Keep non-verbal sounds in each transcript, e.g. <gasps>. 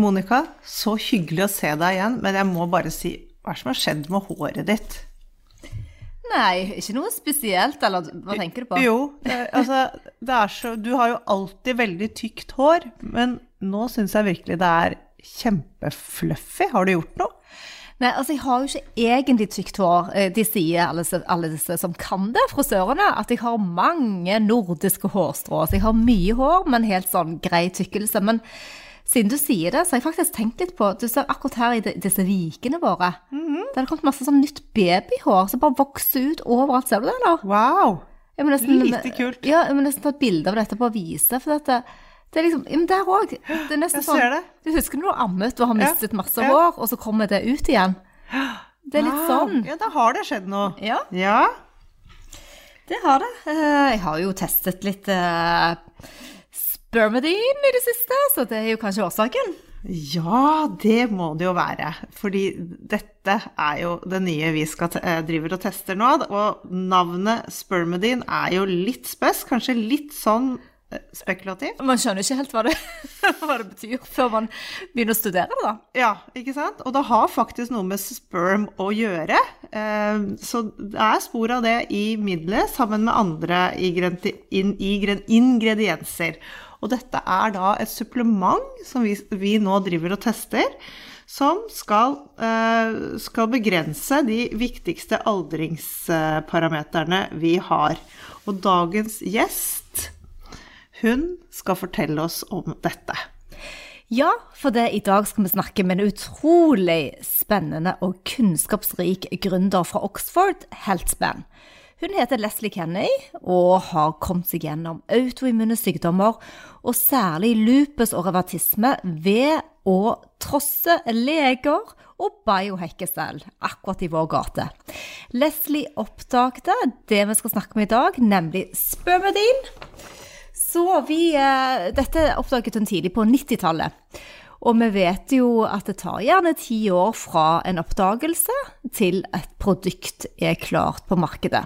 Monica, så hyggelig å se deg igjen, men jeg må bare si hva er som har skjedd med håret ditt? Nei, ikke noe spesielt, eller hva tenker du på? Jo, det, altså, det er så Du har jo alltid veldig tykt hår, men nå syns jeg virkelig det er kjempefluffy. Har du gjort noe? Nei, altså jeg har jo ikke egentlig tykt hår. Eh, de sier, alle, alle disse som kan det, frisørene, at jeg har mange nordiske hårstrå. Så jeg har mye hår, men helt sånn grei tykkelse. Men siden du sier det, så har jeg faktisk tenkt litt på Du ser akkurat her i disse vikene våre. Mm -hmm. Det har kommet masse sånn nytt babyhår som bare vokser ut overalt. Ser du det, eller? Wow! Nesten, Lite kult. Ja, jeg må nesten ta et bilde av dette på å vise. For dette, det er liksom Men der òg. Det er nesten sånn det. Du husker når du ammet og har mistet ja. masse hår, og så kommer det ut igjen? Det er litt wow. sånn. Ja, da har det skjedd noe. Ja. ja. Det har det. Eh, jeg har jo testet litt eh, Spermidine i det siste, så det er jo kanskje årsaken? Ja, det må det jo være. Fordi dette er jo det nye vi skal eh, driver og tester nå. Og navnet Spermidine er jo litt spes, kanskje litt sånn spekulativt. spekulativ. Man skjønner ikke helt hva det, <laughs> hva det, betyr før man begynner å studere det, da. Ja, ikke sant. Og det har faktisk noe med sperm å gjøre. Eh, så det er spor av det i middelet sammen med andre ingredienser. Og dette er da et supplement som vi, vi nå driver og tester, som skal, uh, skal, begrense de viktigste aldringsparameterne vi har. Og dagens gjest, hun skal fortelle oss om dette. Ja, for det, i dag skal vi snakke med en utrolig spennende og kunnskapsrik gründer fra Oxford, Healthspan. Hun heter Leslie Kenney og har kommet seg gjennom autoimmune sykdommer, og særlig lupus og revertisme ved å trosse leger og biohacke selv, akkurat i vår gate. Leslie oppdagte det vi skal snakke om i dag, nemlig spømedin. Så vi, eh, Dette oppdaget hun tidlig på 90-tallet. Og vi vet jo at det tar gjerne ti år fra en oppdagelse til et produkt er klart på markedet.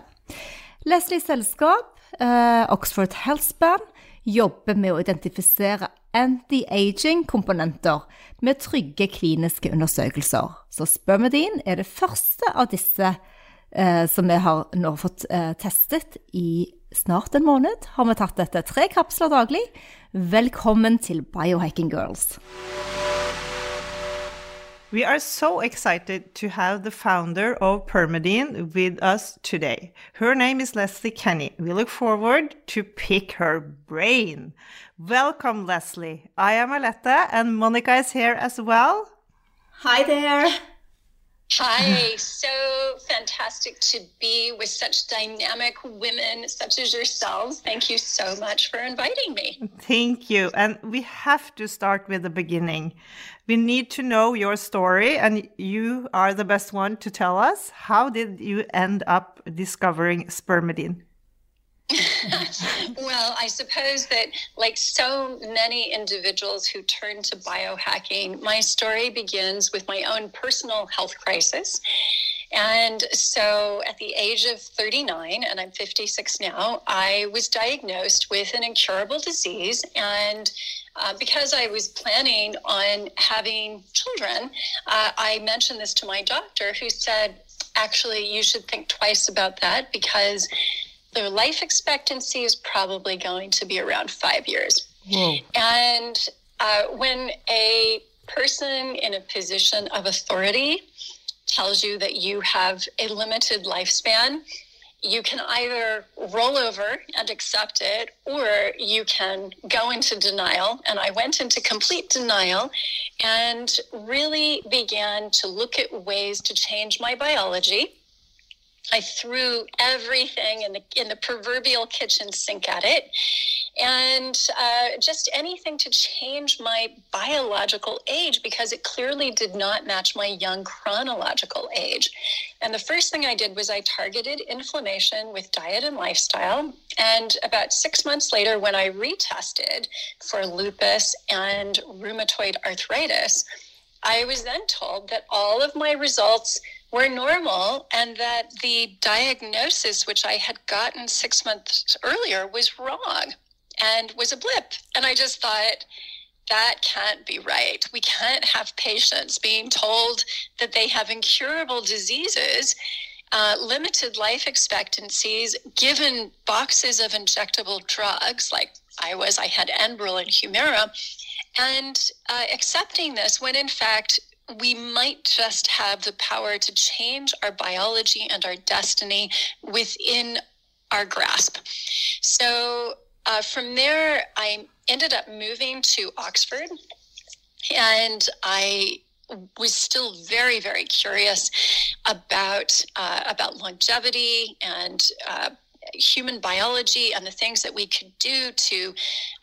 Leslies selskap, eh, Oxford Healthspan, jobber med å identifisere anti-aging-komponenter med trygge kliniske undersøkelser. Så spermidine er det første av disse eh, som vi har nå fått eh, testet i snart en måned. Har vi tatt dette tre kapsler daglig. Velkommen til Biohacking Girls. We are so excited to have the founder of Primeadine with us today. Her name is Leslie Kenny. We look forward to pick her brain. Welcome, Leslie. I am Aletta, and Monica is here as well. Hi there. Hi, so fantastic to be with such dynamic women such as yourselves. Thank you so much for inviting me. Thank you. And we have to start with the beginning. We need to know your story, and you are the best one to tell us. How did you end up discovering spermidine? <laughs> well, I suppose that, like so many individuals who turn to biohacking, my story begins with my own personal health crisis. And so at the age of 39, and I'm 56 now, I was diagnosed with an incurable disease. And uh, because I was planning on having children, uh, I mentioned this to my doctor, who said, actually, you should think twice about that because their life expectancy is probably going to be around five years. Whoa. And uh, when a person in a position of authority tells you that you have a limited lifespan, you can either roll over and accept it or you can go into denial. And I went into complete denial and really began to look at ways to change my biology I threw everything in the in the proverbial kitchen sink at it, and uh, just anything to change my biological age because it clearly did not match my young chronological age. And the first thing I did was I targeted inflammation with diet and lifestyle. And about six months later, when I retested for lupus and rheumatoid arthritis, I was then told that all of my results were normal and that the diagnosis, which I had gotten six months earlier, was wrong and was a blip. And I just thought, that can't be right. We can't have patients being told that they have incurable diseases, uh, limited life expectancies, given boxes of injectable drugs like I was, I had Enbrel and Humira, and uh, accepting this when in fact we might just have the power to change our biology and our destiny within our grasp. So uh, from there, I ended up moving to Oxford, and I was still very, very curious about uh, about longevity and uh, human biology and the things that we could do to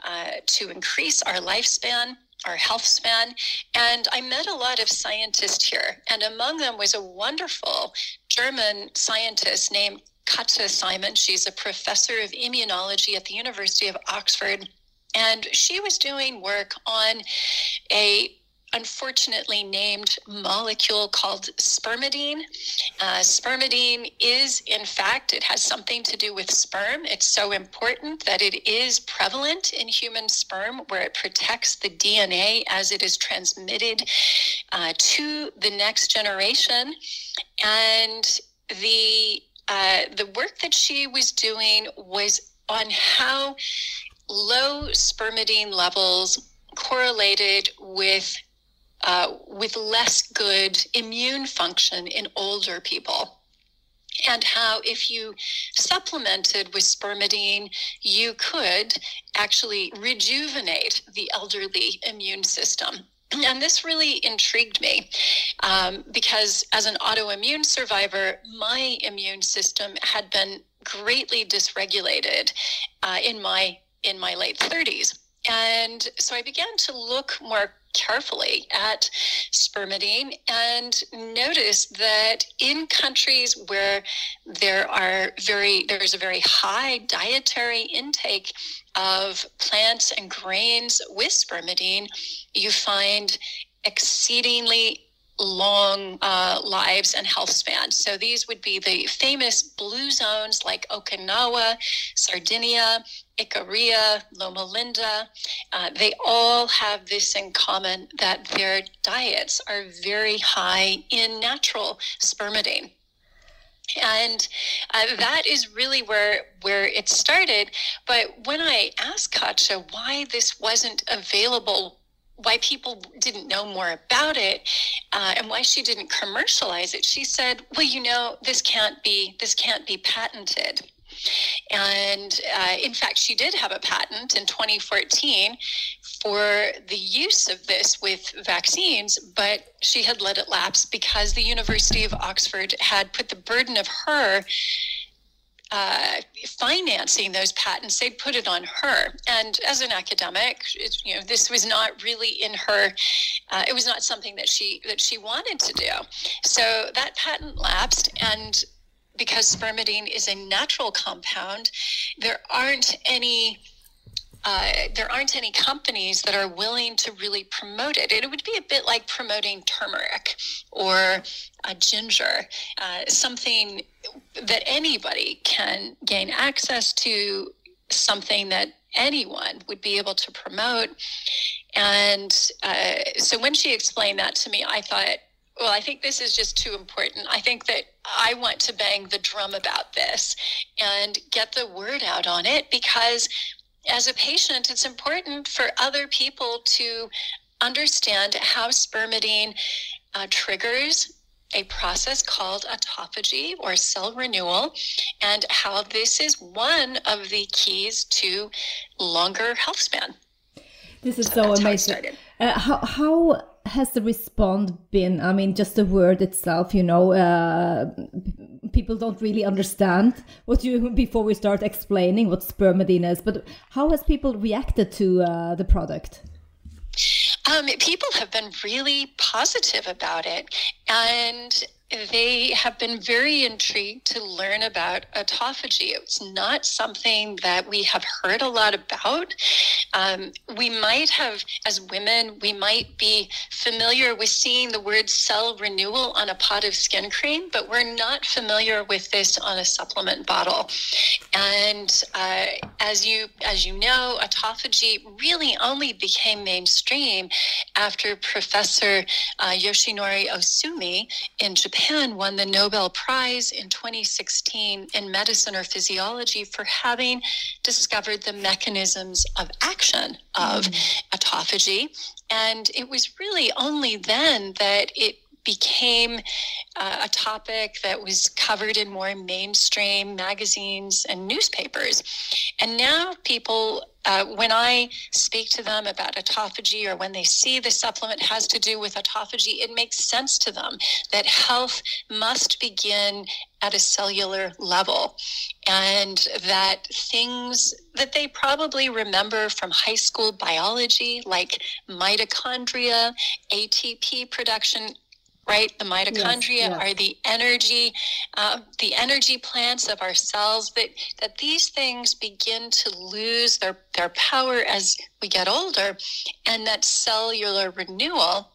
uh, to increase our lifespan our health span. And I met a lot of scientists here, and among them was a wonderful German scientist named Katja Simon. She's a professor of immunology at the University of Oxford. And she was doing work on a unfortunately named molecule called spermidine. Uh, spermidine is, in fact, it has something to do with sperm. It's so important that it is prevalent in human sperm, where it protects the DNA as it is transmitted uh, to the next generation. And the uh, the work that she was doing was on how low spermidine levels correlated with uh, with less good immune function in older people. And how, if you supplemented with spermidine, you could actually rejuvenate the elderly immune system. <clears throat> And this really intrigued me um, because, as an autoimmune survivor, my immune system had been greatly dysregulated uh, in my in my late 30s. And so I began to look more carefully at spermidine and notice that in countries where there are very there's a very high dietary intake of plants and grains with spermidine, you find exceedingly long uh, lives and health spans. So these would be the famous blue zones like Okinawa, Sardinia, Ikaria, Loma Linda. Uh, they all have this in common that their diets are very high in natural spermidine and uh, that is really where where it started but when i asked katja why this wasn't available why people didn't know more about it uh, and why she didn't commercialize it she said well you know this can't be this can't be patented. And uh, in fact she did have a patent in 2014 for the use of this with vaccines but she had let it lapse because the university of oxford had put the burden of her uh, financing those patents, they'd put it on her. And as an academic, it, you know, this was not really in her. Uh, it was not something that she that she wanted to do. So that patent lapsed, and because spermidine is a natural compound, there aren't any uh, there aren't any companies that are willing to really promote it. It would be a bit like promoting turmeric or ginger, uh, something that anybody can gain access to, something that anyone would be able to promote. And uh, so when she explained that to me, I thought, well, I think this is just too important. I think that I want to bang the drum about this and get the word out on it because as a patient, it's important for other people to understand how spermidine uh, triggers a process called autophagy or cell renewal, and how this is one of the keys to longer health span. This is so, so amazing. How, uh, how, how has the response been? I mean, just the word itself, you know, uh, people don't really understand what you before we start explaining what spermidine is. But how has people reacted to uh, the product? Um, people have been really positive about it, and they have been very intrigued to learn about autophagy. It's not something that we have heard a lot about. Um, we might have, as women, we might be familiar with seeing the word cell renewal on a pot of skin cream, but we're not familiar with this on a supplement bottle. And uh, as you as you know, autophagy really only became mainstream after Professor uh, Yoshinori Ohsumi in Japan Japan won the Nobel Prize in 2016 in medicine or physiology for having discovered the mechanisms of action of mm. autophagy. And it was really only then that it became uh, a topic that was covered in more mainstream magazines and newspapers. And now people, uh, when I speak to them about autophagy or when they see the supplement has to do with autophagy, it makes sense to them that health must begin at a cellular level and that things that they probably remember from high school biology like mitochondria atp production right? The mitochondria yes, yes. are the energy, uh, the energy plants of our cells. That that these things begin to lose their their power as we get older, and that cellular renewal.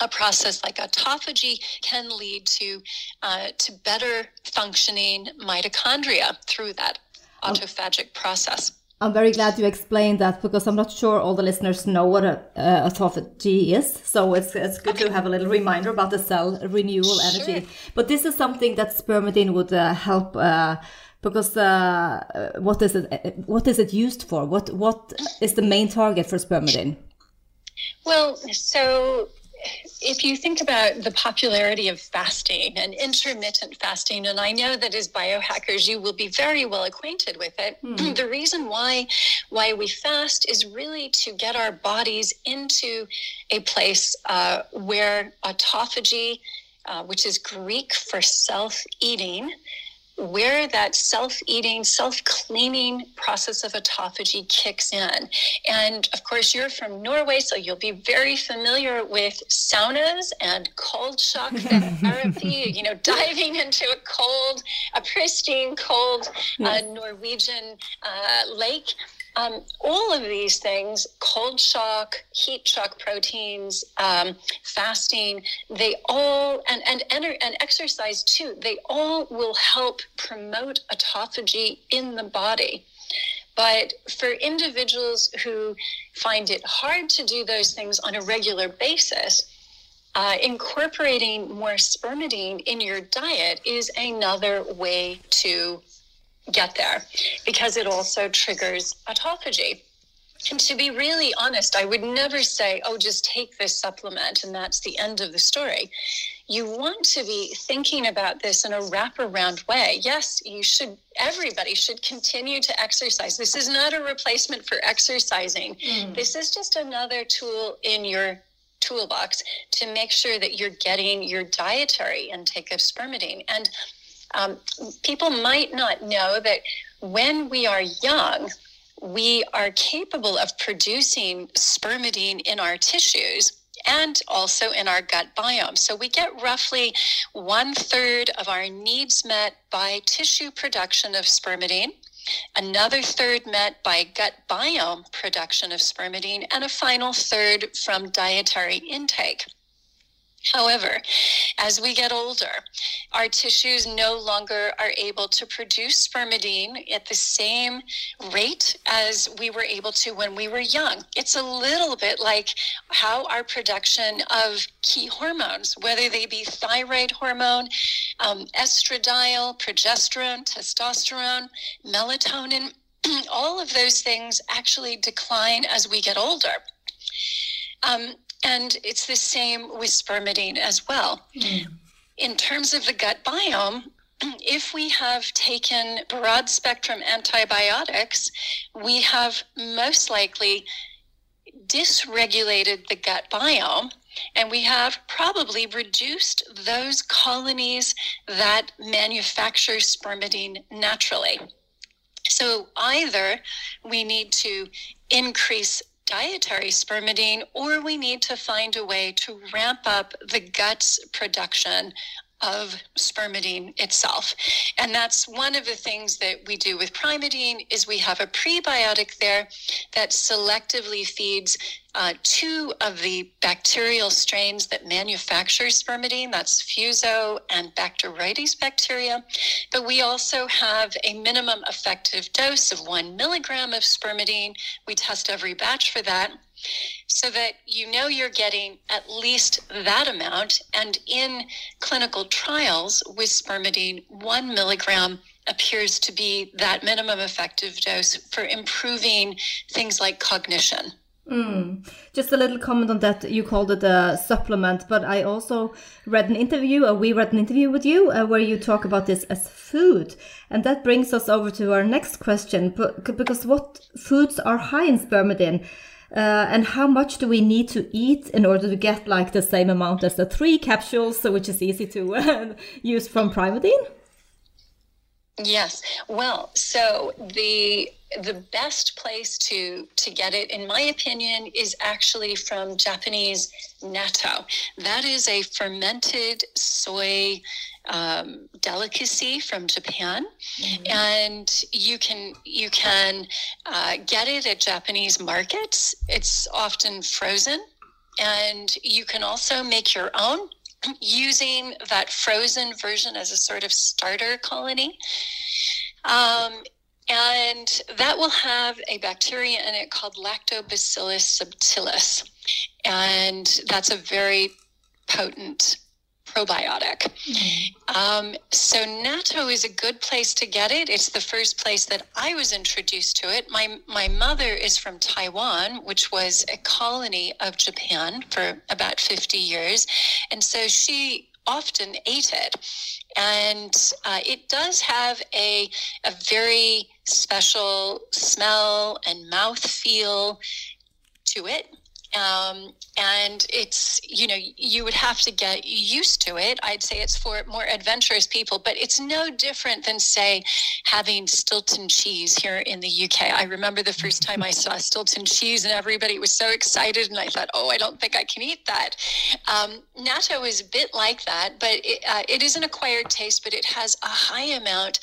A process like autophagy can lead to uh, to better functioning mitochondria through that oh. autophagic process. I'm very glad you explained that because I'm not sure all the listeners know what a, uh, autophagy is. So it's, it's good okay. to have a little reminder about the cell renewal sure. energy. But this is something that spermidine would uh, help uh, because uh, what is it? What is it used for? What what is the main target for spermidine? Well, so if you think about the popularity of fasting and intermittent fasting, and I know that as biohackers you will be very well acquainted with it. Mm. <clears throat> The reason why why we fast is really to get our bodies into a place uh, where autophagy, uh, which is Greek for self-eating, where that self eating, self cleaning process of autophagy kicks in. And of course, you're from Norway, so you'll be very familiar with saunas and cold shock <laughs> therapy, you know, diving into a cold, a pristine, cold uh, Norwegian uh, lake. Um, all of these things, cold shock, heat shock proteins, um, fasting, they all, and, and, and exercise too, they all will help promote autophagy in the body. But for individuals who find it hard to do those things on a regular basis, uh, incorporating more spermidine in your diet is another way to get there because it also triggers autophagy. And to be really honest, I would never say, oh, just take this supplement and that's the end of the story. You want to be thinking about this in a wraparound way. Yes, you should, everybody should continue to exercise. This is not a replacement for exercising. Mm. This is just another tool in your toolbox to make sure that you're getting your dietary intake of spermidine. And um, people might not know that when we are young, we are capable of producing spermidine in our tissues and also in our gut biome. So we get roughly one third of our needs met by tissue production of spermidine, another third met by gut biome production of spermidine, and a final third from dietary intake. However, as we get older, our tissues no longer are able to produce spermidine at the same rate as we were able to when we were young. It's a little bit like how our production of key hormones, whether they be thyroid hormone, um, estradiol, progesterone, testosterone, melatonin, <clears throat> all of those things actually decline as we get older. Um, and it's the same with spermidine as well. Mm. In terms of the gut biome, <clears throat> if we have taken broad spectrum antibiotics, we have most likely dysregulated the gut biome and we have probably reduced those colonies that manufacture spermidine naturally. So either we need to increase dietary spermidine or we need to find a way to ramp up the gut's production of spermidine itself. And that's one of the things that we do with Primeadine is we have a prebiotic there that selectively feeds uh, two of the bacterial strains that manufacture spermidine. That's Fuso and Bacteroides bacteria. But we also have a minimum effective dose of one milligram of spermidine. We test every batch for that so that you know you're getting at least that amount. And in clinical trials with spermidine, one milligram appears to be that minimum effective dose for improving things like cognition. Mm. Just a little comment on that. You called it a supplement, but I also read an interview, or we read an interview with you, uh, where you talk about this as food. And that brings us over to our next question, because what foods are high in spermidine? Uh, and how much do we need to eat in order to get like the same amount as the three capsules, which is easy to uh, <laughs> use from Primeadine? Yes. Well, so the the best place to to get it, in my opinion, is actually from Japanese natto. That is a fermented soy um, delicacy from Japan, mm-hmm. and you can you can uh, get it at Japanese markets. It's often frozen, and you can also make your own using that frozen version as a sort of starter colony. Um, and that will have a bacteria in it called Lactobacillus subtilis. And that's a very potent probiotic. Um, so natto is a good place to get it. It's the first place that I was introduced to it. My my mother is from Taiwan, which was a colony of Japan for about 50 years, and so she often ate it. And uh, it does have a, a very special smell and mouth feel to it. Um, and it's you know you would have to get used to it. I'd say it's for more adventurous people but it's no different than say having stilton cheese here in the uk i remember the first time i <laughs> saw stilton cheese and everybody was so excited and i thought oh i don't think i can eat that. Um, natto is a bit like that but it, uh, it is an acquired taste but it has a high amount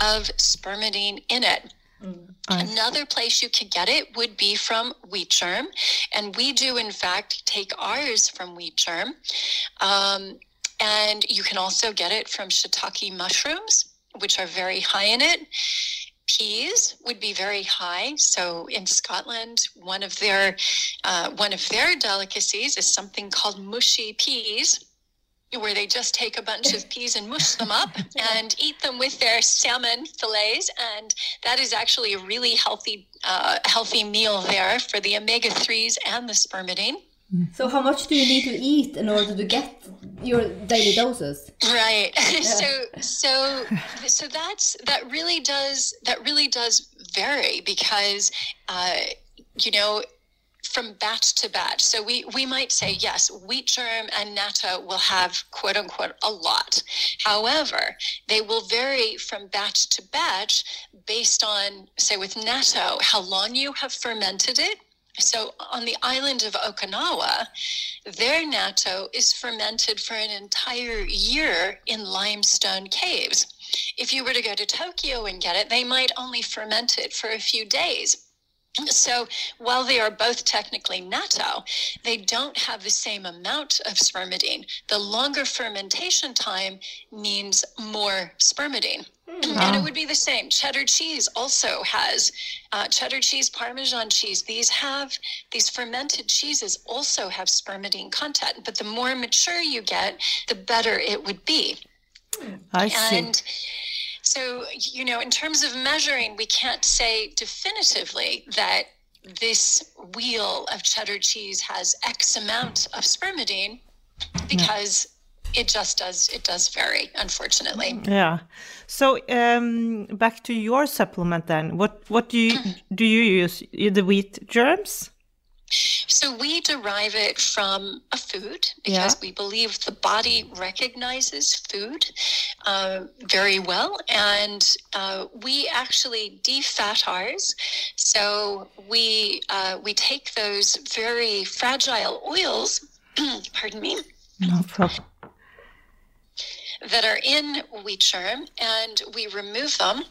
of spermidine in it Mm. Another place you could get it would be from wheat germ. And we do, in fact, take ours from wheat germ. Um, and you can also get it from shiitake mushrooms, which are very high in it. Peas would be very high. So in Scotland, one of their uh, one of their delicacies is something called mushy peas where they just take a bunch of <laughs> peas and mush them up and eat them with their salmon fillets and that is actually a really healthy uh, healthy meal there for the omega-3s and the spermidine. So how much do you need to eat in order to get your daily doses? Right. <laughs> Yeah. so so so that's that really does that really does vary because uh, you know from batch to batch. So we, we might say, yes, wheat germ and natto will have quote unquote a lot. However, they will vary from batch to batch based on, say, with natto, how long you have fermented it. So on the island of Okinawa, their natto is fermented for an entire year in limestone caves. If you were to go to Tokyo and get it, they might only ferment it for a few days so while they are both technically natto, they don't have the same amount of spermidine. The longer fermentation time means more spermidine. Mm. And it would be the same. Cheddar cheese also has uh, cheddar cheese, Parmesan cheese. These have these fermented cheeses also have spermidine content. But the more mature you get, the better it would be. I see. And so, you know, in terms of measuring, we can't say definitively that this wheel of cheddar cheese has X amount of spermidine because it just does it does vary unfortunately. Yeah. So um, back to your supplement then. What what do you <clears throat> do you use? The wheat germs So we derive it from a food because Yeah. we believe the body recognizes food uh, very well, and uh, we actually defat ours. So we uh, we take those very fragile oils. <clears throat> pardon me No problem. that are in wheat germ and we remove them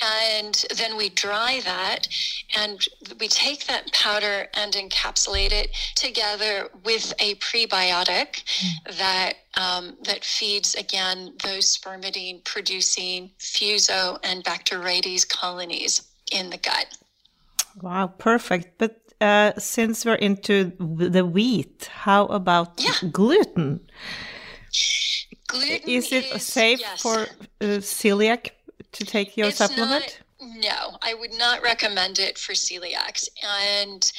and then we dry that and we take that powder and encapsulate it together with a prebiotic that um, that feeds again those spermidine producing fuso and bacteroides colonies in the gut Wow, perfect. But uh, since we're into the wheat, how about Yeah. gluten? gluten Is it is- safe yes. for uh, celiac to take your It's supplement? Not, no, I would not recommend it for celiacs. And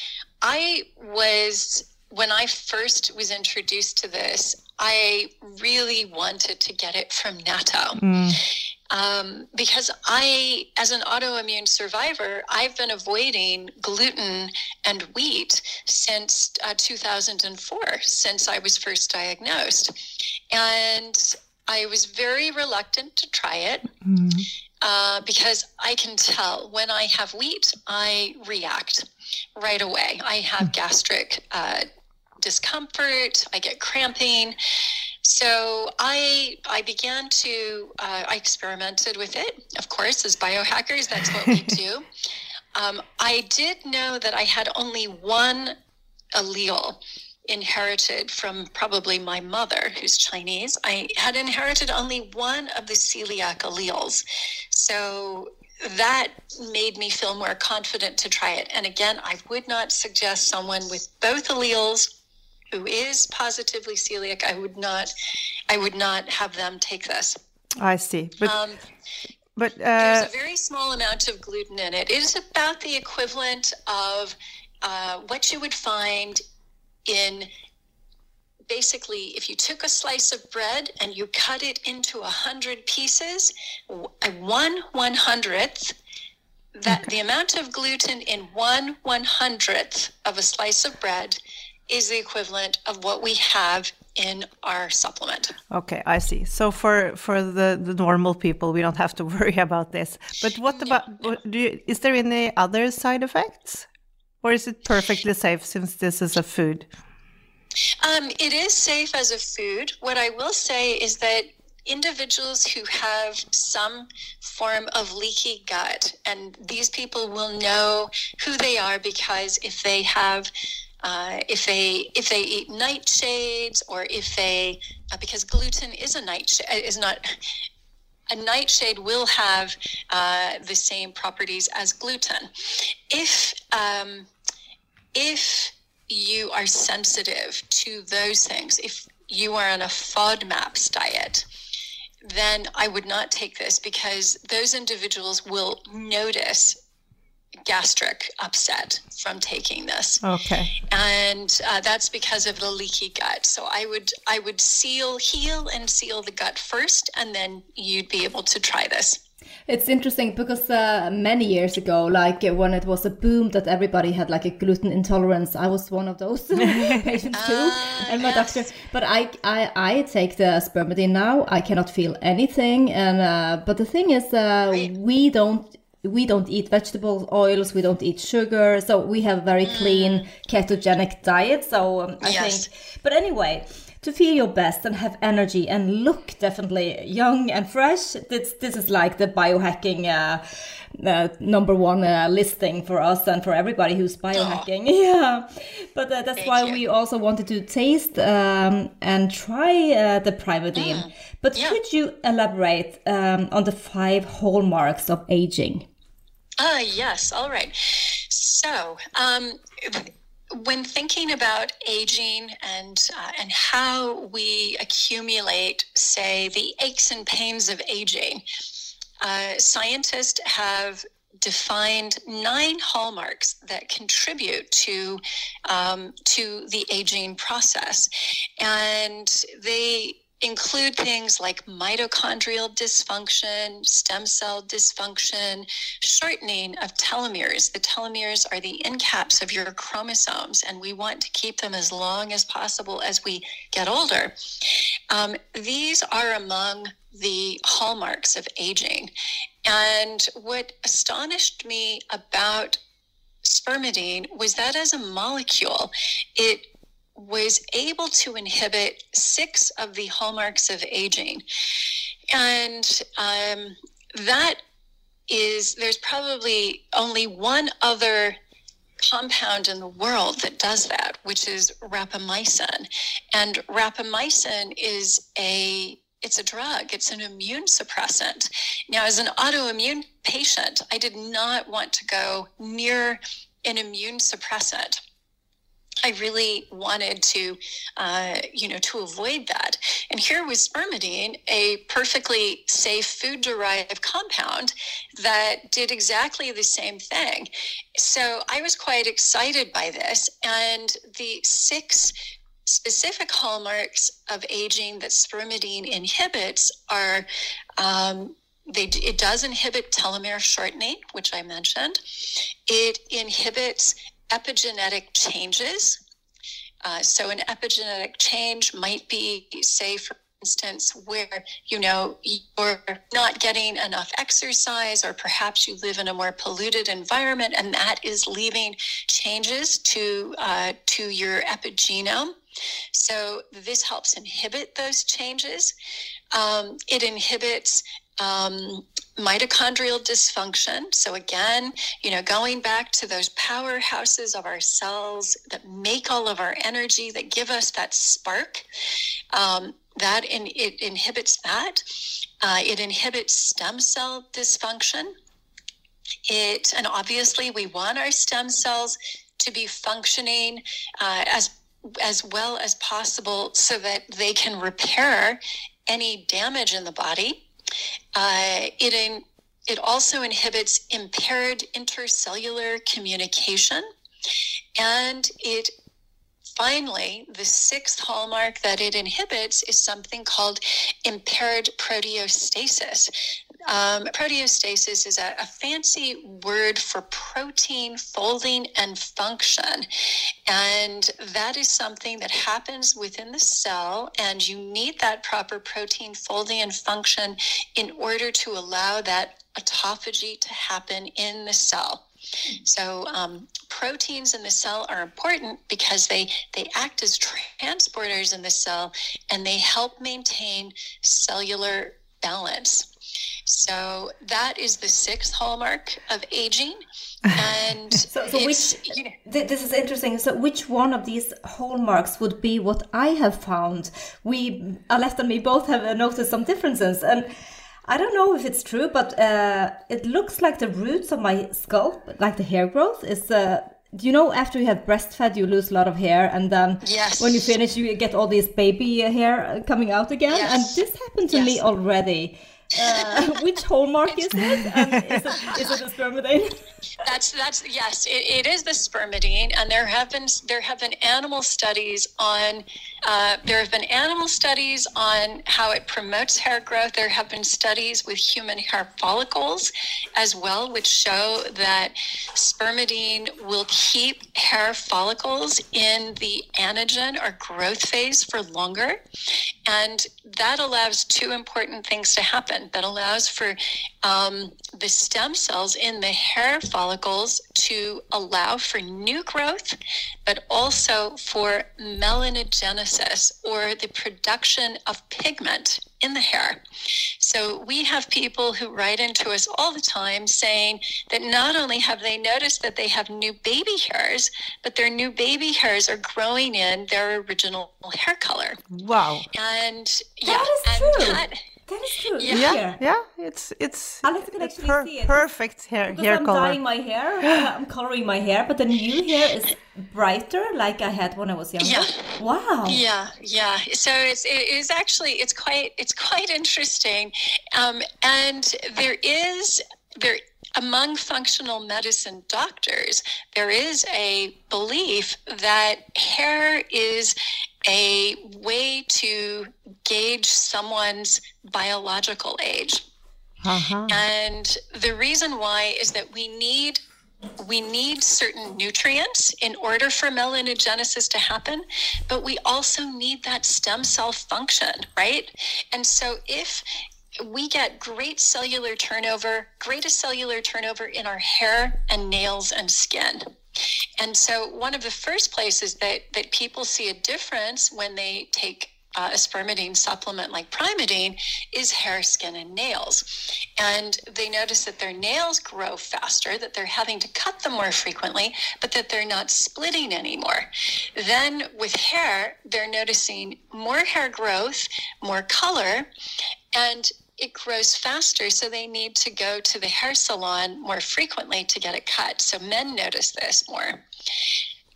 I was, when I first was introduced to this, I really wanted to get it from Natto. Mm. Um, because I, as an autoimmune survivor, I've been avoiding gluten and wheat since uh, 2004, since I was first diagnosed. And I was very reluctant to try it Mm. uh, because I can tell when I have wheat, I react right away. I have gastric uh, discomfort, I get cramping. So I I began to uh, I experimented with it. Of course, as biohackers, that's what we <laughs> do. Um, I did know that I had only one allele inherited from probably my mother, who's Chinese. I had inherited only one of the celiac alleles. So that made me feel more confident to try it. And again, I would not suggest someone with both alleles who is positively celiac, I would not I would not have them take this. I see. But Um, but there's uh, a very small amount of gluten in it. It is about the equivalent of uh, what you would find in basically if you took a slice of bread and you cut it into a hundred pieces, one one hundredth. That the amount of gluten in one one hundredth of a slice of bread is the equivalent of what we have in our supplement. okay, I see. So for for the the normal people, we don't have to <laughs> worry about this. But what about what- do you, is there any other side effects, or is it perfectly safe since this is a food? Um, it is safe as a food. What I will say is that individuals who have some form of leaky gut, and these people will know who they are because if they have, uh, if they if they eat nightshades or if they, uh, because gluten is a nightshade is not. A nightshade will have uh, the same properties as gluten. If um, if you are sensitive to those things, if you are on a FODMAPs diet, then I would not take this because those individuals will notice gastric upset from taking this Okay. and uh, that's because of the leaky gut so i would i would seal heal and seal the gut first and then you'd be able to try this It's interesting because uh, many years ago, like uh, when it was a boom that everybody had like a gluten intolerance, I was one of those <laughs> patients too, Ah, and my yes. doctor. But I, I, I take the spermidine now. I cannot feel anything, and uh, but the thing is, uh, Right. we don't. We don't eat vegetable oils. We don't eat sugar, so we have a very clean ketogenic diet. So um, I Mm. Yes. think. But anyway, to feel your best and have energy and look definitely young and fresh. This this is like the biohacking uh, uh, number one uh, listing for us and for everybody who's biohacking. <laughs> Yeah, but uh, that's Thank why you. we also wanted to taste um, and try uh, the Primeadine. But Mm. yeah. could you elaborate um, on the five hallmarks of aging? Ah, yes. All right. So, um, when thinking about aging and uh, and how we accumulate, say, the aches and pains of aging, uh, scientists have defined nine hallmarks that contribute to um, to the aging process, and they include things like mitochondrial dysfunction, stem cell dysfunction, shortening of telomeres. The telomeres are the end caps of your chromosomes, and we want to keep them as long as possible as we get older. Um, these are among the hallmarks of aging. And what astonished me about spermidine was that as a molecule, it was able to inhibit six of the hallmarks of aging. And um, that is, there's probably only one other compound in the world that does that, which is rapamycin. And rapamycin is a it's a drug, it's an immune suppressant. Now, as an autoimmune patient, I did not want to go near an immune suppressant. I really wanted to, uh, you know, to avoid that. And here was spermidine, a perfectly safe food-derived compound that did exactly the same thing. So I was quite excited by this. And the six specific hallmarks of aging that spermidine inhibits are um, they, it does inhibit telomere shortening, which I mentioned. It inhibits epigenetic changes. Uh, so, an epigenetic change might be, say, for instance, where you know you're not getting enough exercise, or perhaps you live in a more polluted environment, and that is leaving changes to uh, to your epigenome. So, this helps inhibit those changes. Um, it inhibits um, mitochondrial dysfunction. So again, you know, going back to those powerhouses of our cells that make all of our energy, that give us that spark, um, that in, it inhibits that. Uh, it inhibits stem cell dysfunction. It and obviously we want our stem cells to be functioning uh, as as well as possible so that they can repair any damage in the body uh, it, in, it also inhibits impaired intercellular communication. And it finally, the sixth hallmark that it inhibits is something called impaired proteostasis. Um, proteostasis is a, a, fancy word for protein folding and function. And that is something that happens within the cell, and you need that proper protein folding and function in order to allow that autophagy to happen in the cell. So um, proteins in the cell are important because they they act as transporters in the cell and they help maintain cellular balance. So that is the sixth hallmark of aging. And <laughs> so, so which you know, this is interesting. So, which one of these hallmarks would be what I have found? We, Alette and me, both have noticed some differences, and I don't know if it's true, but uh, it looks like the roots of my scalp, like the hair growth, is. Uh, do you know after you have breastfed you lose a lot of hair and then yes. when you finish you get all this baby hair coming out again yes. and this happened to yes. me already uh, which hallmark is it? And is it, is it the spermidine? <laughs> That's that's yes, it, it is the spermidine, and there have been there have been animal studies on uh, there have been animal studies on how it promotes hair growth. There have been studies with human hair follicles as well, which show that spermidine will keep hair follicles in the anagen or growth phase for longer, and that allows two important things to happen. That allows for um, the stem cells in the hair follicles to allow for new growth, but also for melanogenesis or the production of pigment in the hair. So we have people who write into us all the time saying that not only have they noticed that they have new baby hairs, but their new baby hairs are growing in their original hair color. Wow. And that yeah, and true. that that is true. Yeah, yeah, yeah. It's it's Alex can actually per- see it. perfect hair because hair I'm color. dyeing my hair. <gasps> I'm coloring my hair, but the new hair is brighter, like I had when I was younger. Yeah. Wow. Yeah, yeah. So it's it is actually it's quite it's quite interesting, um, and there is there among functional medicine doctors, there is a belief that hair is a way to gauge someone's biological age. Uh-huh. And the reason why is that we need we need certain nutrients in order for melanogenesis to happen, but we also need that stem cell function, right? And so if we get great cellular turnover, greatest cellular turnover in our hair and nails and skin. And so one of the first places that that people see a difference when they take uh, a spermidine supplement like Primeadine is hair, skin, and nails. And they notice that their nails grow faster, that they're having to cut them more frequently, but that they're not splitting anymore. Then with hair, they're noticing more hair growth, more color, and it grows faster, so they need to go to the hair salon more frequently to get it cut. So men notice this more.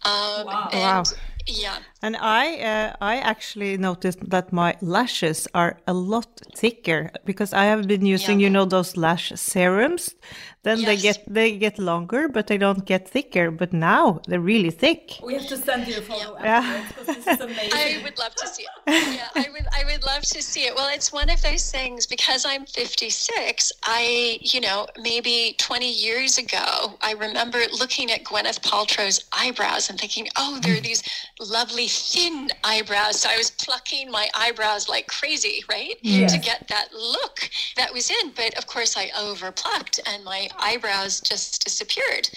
Um, Wow. and- Wow. Yeah. And I, uh, I actually noticed that my lashes are a lot thicker because I have been using, Yeah. you know, those lash serums. Then they get they get longer, but they don't get thicker. But now they're really thick. We have to send you a photo Yeah. because this is <laughs> amazing. I would love to see it. Yeah, I would. I would love to see it. Well, it's one of those things because I'm 56. I, you know, maybe 20 years ago, I remember looking at Gwyneth Paltrow's eyebrows and thinking, "Oh, there are these lovely thin eyebrows." So I was plucking my eyebrows like crazy, right, to get that look that was in. But of course, I overplucked, and my eyebrows just disappeared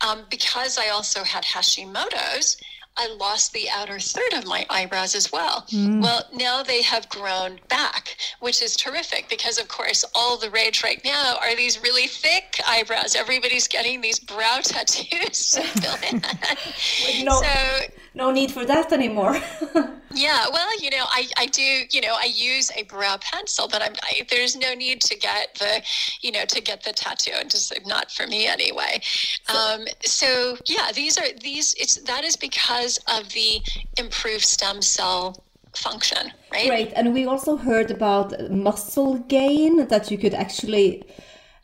um, because I also had Hashimoto's. I lost the outer third of my eyebrows as well. Well, now they have grown back, which is terrific because, of course, all the rage right now are these really thick eyebrows. Everybody's getting these brow <laughs> tattoos to fill in. <laughs> no- So, No need for that anymore. <laughs> yeah, well, you know, I, I do, you know, I use a brow pencil, but I'm, I, there's no need to get the, you know, to get the tattoo and just not for me anyway. Um, so yeah, these are, these, it's, that is because of the improved stem cell function, right? Great. And we also heard about muscle gain that you could actually.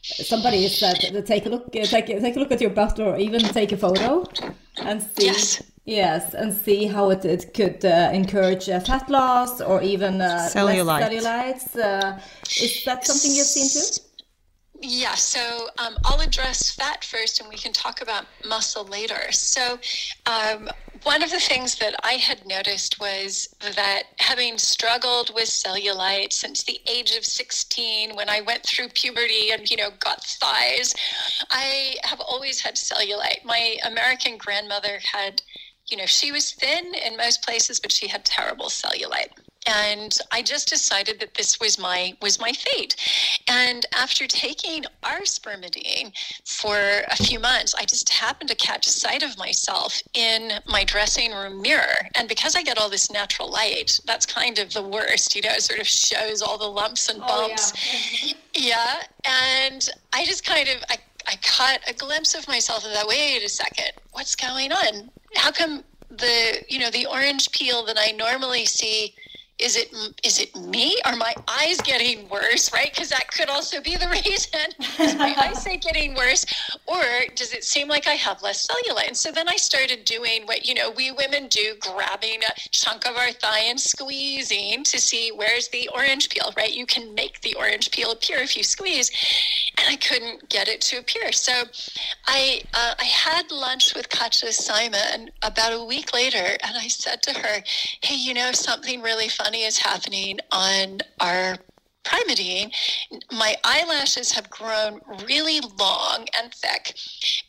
Somebody said take a look, take a- take a look at your butt, or even take a photo, and see. Yes. Yes, and see how it, it could uh, encourage uh, fat loss or even uh, Cellulite. cellulites. Uh, is that something you've seen too? Yeah, so um, I'll address fat first and we can talk about muscle later. So, um, one of the things that I had noticed was that having struggled with cellulite since the age of 16, when I went through puberty and, you know, got thighs, I have always had cellulite. My American grandmother had, you know, she was thin in most places, but she had terrible cellulite and I just decided that this was my was my fate. And after taking our spermidine for a few months, I just happened to catch sight of myself in my dressing room mirror. And because I get all this natural light, that's kind of the worst. You know, it sort of shows all the lumps and oh, bumps. Oh <laughs> yeah. And I just kind of I, I caught a glimpse of myself and thought, wait a second, what's going on? How come the you know the orange peel that I normally see is it is it me? Are my eyes getting worse right? Because that could also be the <laughs> reason. Is my eyesight <laughs> getting worse? Or does it seem like i have less cellulite? And so then i started doing what you know we women do grabbing a chunk of our thigh and squeezing to see where's the orange peel right? You can make the orange peel appear if you squeeze and i couldn't get it to appear. So i uh, i had lunch with katja simon about a week later and i said to her hey you know something really funny is happening on our Primeadine, my eyelashes have grown really long and thick,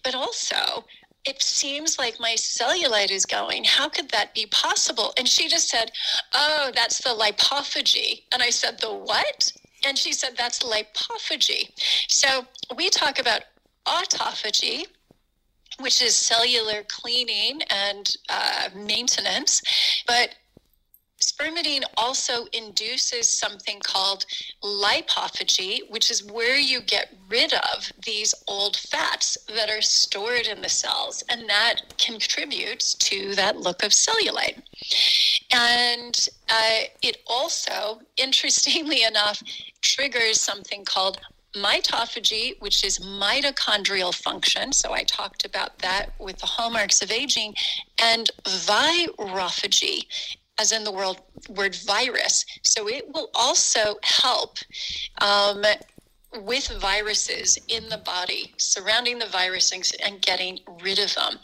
but also it seems like my cellulite is going. How could that be possible? And she just said, Oh, that's the lipophagy. And I said, The what? And she said, That's lipophagy. So we talk about autophagy, which is cellular cleaning and uh, maintenance, but Spermidine also induces something called lipophagy, which is where you get rid of these old fats that are stored in the cells, and that contributes to that look of cellulite. And uh, it also, <laughs> interestingly enough, triggers something called mitophagy, which is mitochondrial function. So I talked about that with the hallmarks of aging, and virophagy, as in the world, word virus. So it will also help um, with viruses in the body, surrounding the viruses and getting rid of them.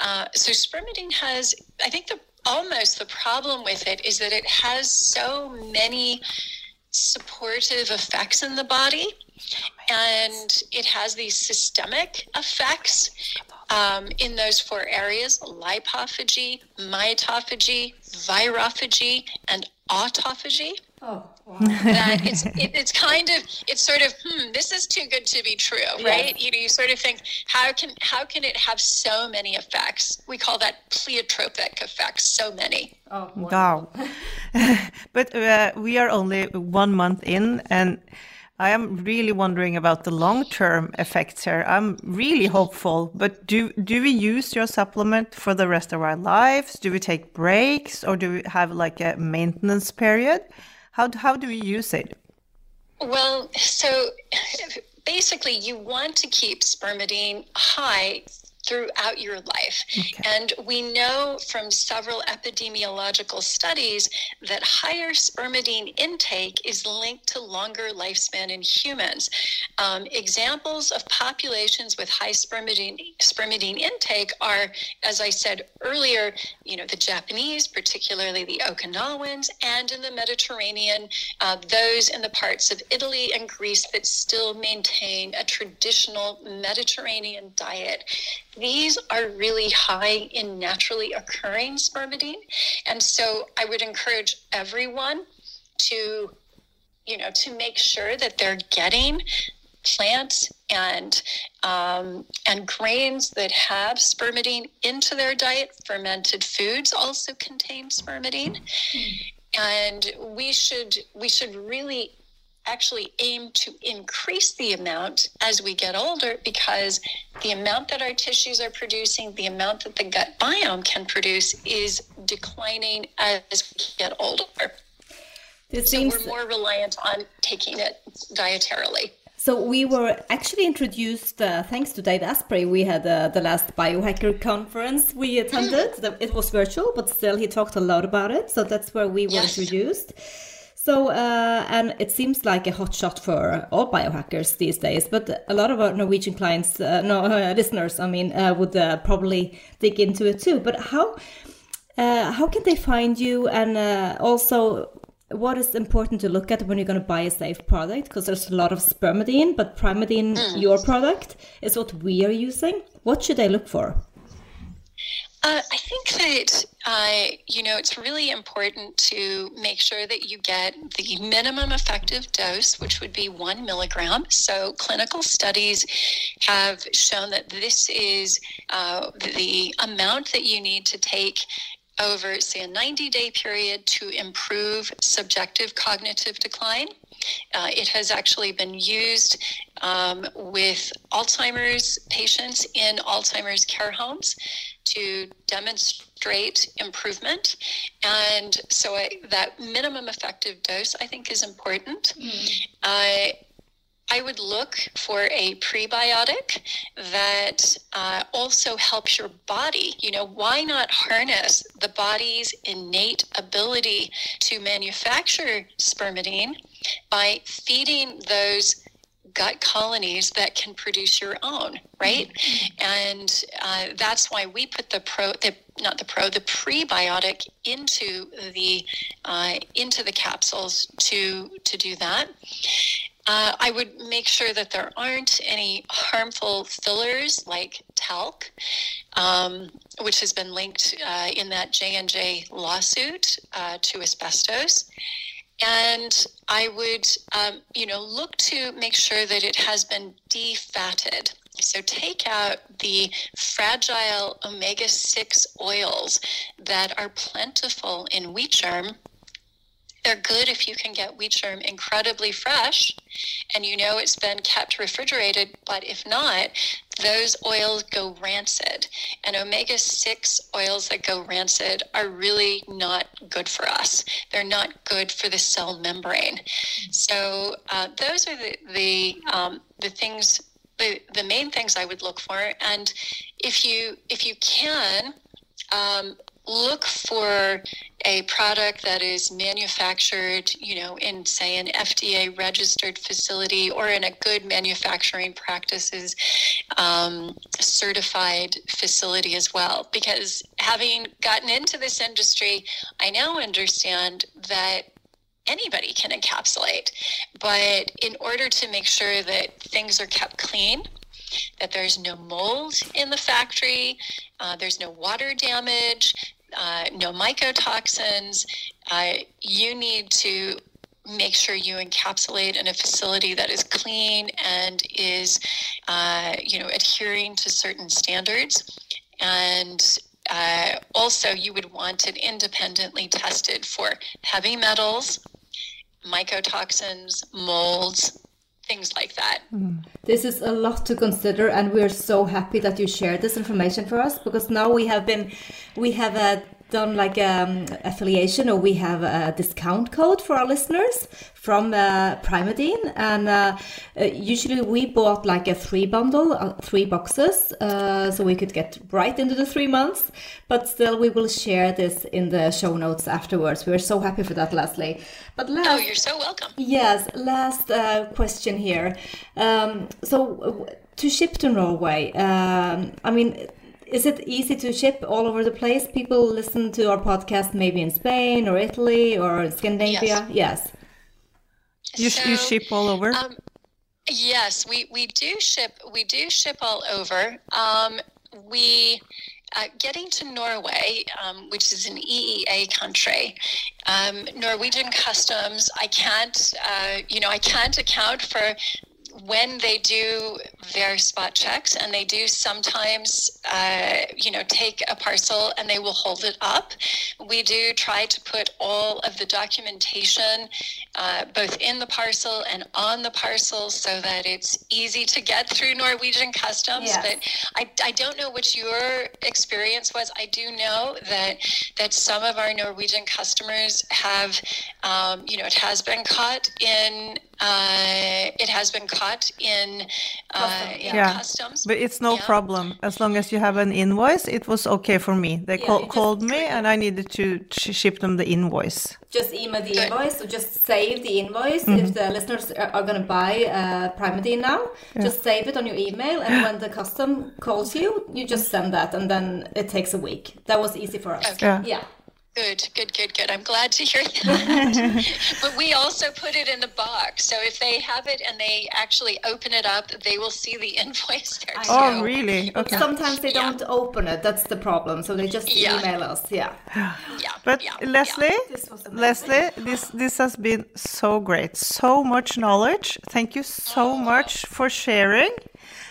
Uh, so spermidine has, I think, the almost the problem with it is that it has so many supportive effects in the body and it has these systemic effects um, in those four areas lipophagy, mitophagy, virophagy, and autophagy. Oh, wow. that it's <laughs> it, it's kind of it's sort of hmm this is too good to be true right yes. you know you sort of think how can how can it have so many effects we call that pleiotropic effects so many oh wow <laughs> but uh, we are only one month in and I am really wondering about the long-term effects here. I'm really hopeful, but do do we use your supplement for the rest of our lives? Do we take breaks, or do we have like a maintenance period? How how do we use it? Well, so basically, you want to keep spermidine high throughout your life. Okay. And we know from several epidemiological studies that higher spermidine intake is linked to longer lifespan in humans. Um, examples of populations with high spermidine, spermidine intake are, as I said earlier, you know, the Japanese, particularly the Okinawans, and in the Mediterranean, uh, those in the parts of Italy and Greece that still maintain a traditional Mediterranean diet these are really high in naturally occurring spermidine. And so I would encourage everyone to, you know, to make sure that they're getting plants and um, and grains that have spermidine into their diet. Fermented foods also contain spermidine, mm-hmm. and we should we should really actually aim to increase the amount as we get older because the amount that our tissues are producing, the amount that the gut biome can produce is declining as we get older. It so we're more reliant on taking it dietarily. So we were actually introduced, uh, thanks to Dave Asprey. We had uh, the last biohacker conference we attended. Mm. It was virtual, but still he talked a lot about it. So that's where we were yes. introduced. So, uh, and it seems like a hot shot for all biohackers these days, but a lot of our Norwegian clients, uh, no uh, listeners, I mean, uh, would uh, probably dig into it too. But how uh, how can they find you, and also what is important to look at when you're going to buy a safe product? Because there's a lot of spermidine, but Primeadine, mm. your product, is what we are using. What should they look for? Uh, I think that, uh, you know, it's really important to make sure that you get the minimum effective dose, which would be one milligram. So, clinical studies have shown that this is uh, the amount that you need to take over, say, a 90 day period to improve subjective cognitive decline. Uh, it has actually been used um, with Alzheimer's patients in Alzheimer's care homes to demonstrate improvement. And so I, that minimum effective dose, I think, is important. Mm. Uh, I would look for a prebiotic that uh, also helps your body. You know, why not harness the body's innate ability to manufacture spermidine by feeding those gut colonies that can produce your own, right? Mm-hmm. And uh, that's why we put the pro, the not the pro, the prebiotic into the uh, into the capsules to to do that. Uh, I would make sure that there aren't any harmful fillers like talc, um, which has been linked uh, in that J and J lawsuit uh, to asbestos and I would, um, you know, look to make sure that it has been defatted. So take out the fragile omega 6 oils that are plentiful in wheat germ. They're good if you can get wheat germ incredibly fresh and you know it's been kept refrigerated. But if not, those oils go rancid. And omega 6 oils that go rancid are really not good for us. They're not good for the cell membrane. So uh, those are the, the, um, the things. The, the main things I would look for, and if you if you can, um, look for a product that is manufactured, you know, in say an FDA registered facility or in a good manufacturing practices um, certified facility as well. Because having gotten into this industry, I now understand that anybody can encapsulate. But in order to make sure that things are kept clean, that there's no mold in the factory, uh, there's no water damage, uh, no mycotoxins. Uh, you need to make sure you encapsulate in a facility that is clean and is, uh, you know, adhering to certain standards. And uh, also, you would want it independently tested for heavy metals, mycotoxins, molds, things like that. This is a lot to consider, and we're so happy that you shared this information for us because now we have been, we have uh, done like um, affiliation or we have a discount code for our listeners from uh, Primeadine, and uh, uh, usually we bought like a three bundle, uh, three boxes, uh, so we could get right into the three months. But still, we will share this in the show notes afterwards. We're so happy for that, Leslie. But last, Oh, you're so welcome. Yes, last uh, question here. Um, so, to ship to Norway, um, I mean, is it easy to ship all over the place? People listen to our podcast maybe in Spain or Italy or Scandinavia. Yes. You, sh- you So, ship all over? Um, yes, we, we do ship. We do ship all over. Um, we uh, getting to Norway, um, which is an EEA country. Um, Norwegian customs. I can't. Uh, you know, I can't account for when they do their spot checks and they do sometimes uh, you know take a parcel and they will hold it up we do try to put all of the documentation uh, both in the parcel and on the parcel so that it's easy to get through norwegian customs Yes. but I, I don't know what your experience was i do know that that some of our norwegian customers have um, you know it has been caught in uh, has been caught in, uh, in Yeah. customs. But it's no Yeah. problem. As long as you have an invoice, it was okay for me. They Yeah, call, called me and I needed to sh- ship them the invoice. Just email the Good. invoice or just save the invoice if the listeners are, are going to buy uh, Primeadine now. Just save it on your email, and when the custom calls you, you just send that, and then it takes a week. That was easy for us. Okay. Yeah. Yeah. Good, good, good, good. I'm glad to hear that. <laughs> but we also put it in the box. So if they have it and they actually open it up, they will see the <laughs> invoice there. Too. Oh, really? But Okay. sometimes they don't open it. That's the problem. So they just Yeah. email us. Yeah. Yeah. <sighs> But yeah, Leslie, This. Leslie, this this has been so great. So much knowledge. Thank you so oh. much for sharing.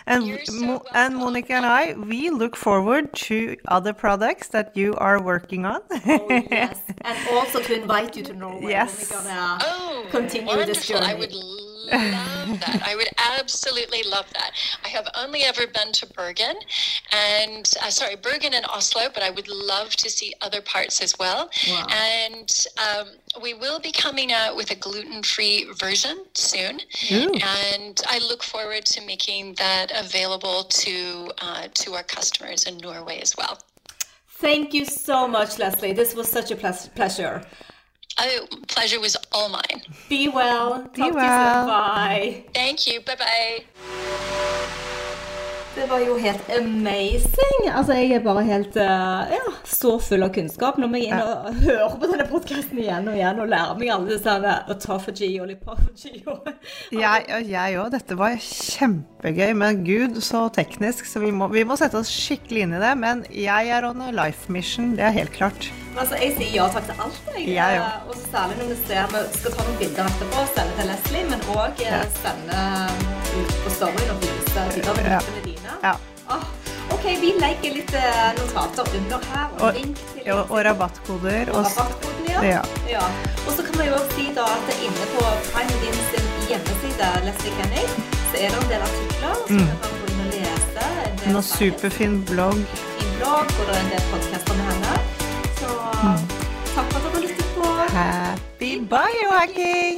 And so and welcome. Monica and I, we look forward to other products that you are working on. Oh, yes. <laughs> And also to invite you to Norway. Yes. When we're gonna Oh, continue wonderful. this journey. I would love that. I would absolutely love that. I have only ever been to Bergen and uh, sorry, Bergen and Oslo, but I would love to see other parts as well. Wow. And um, we will be coming out with a gluten-free version soon. Ooh. And I look forward to making that available to uh, to our customers in Norway as well. Thank you so much, Leslie. This was such a ple- pleasure. Oh, pleasure was all mine. Be well. Talk to you well. soon. Bye. Thank you. Bye bye. Det var jo helt amazing. Altså, jeg er bare helt eh, ja, så full av kunnskap. Når jeg inn og hører på denne podkasten igjen og igjen og lærer meg alle disse her autophagy og lipophagy <laughs> og Jeg og òg. Dette var kjempegøy. Men gud, så teknisk, så vi må, vi må sette oss skikkelig inn i det. Men jeg er on a life mission, det er helt klart. Altså, Jeg sier ja takk til alt. Jeg. Jeg. Eh, og særlig når vi ser vi skal ta noen bilder etterpå, sende til Leslie, men òg Ja. sende ut på storyen og vise de av Ja. dine. Ja. Oh, ok, vi legger litt eh, notater under her. Og, Og- link til Og, og rabattkoder. og rabattkoden, ja. ja. ja. Og så kan vi jo også si da at det er inne på Prime Din sin hjemmeside, Leslie Kenning, så er det en del artikler som Mm. kan gå inn og lese. En del superfin blogg. fin blogg, og det er en del podcaster med henne. Så Mm. takk for at dere lyttet på. Happy biohacking!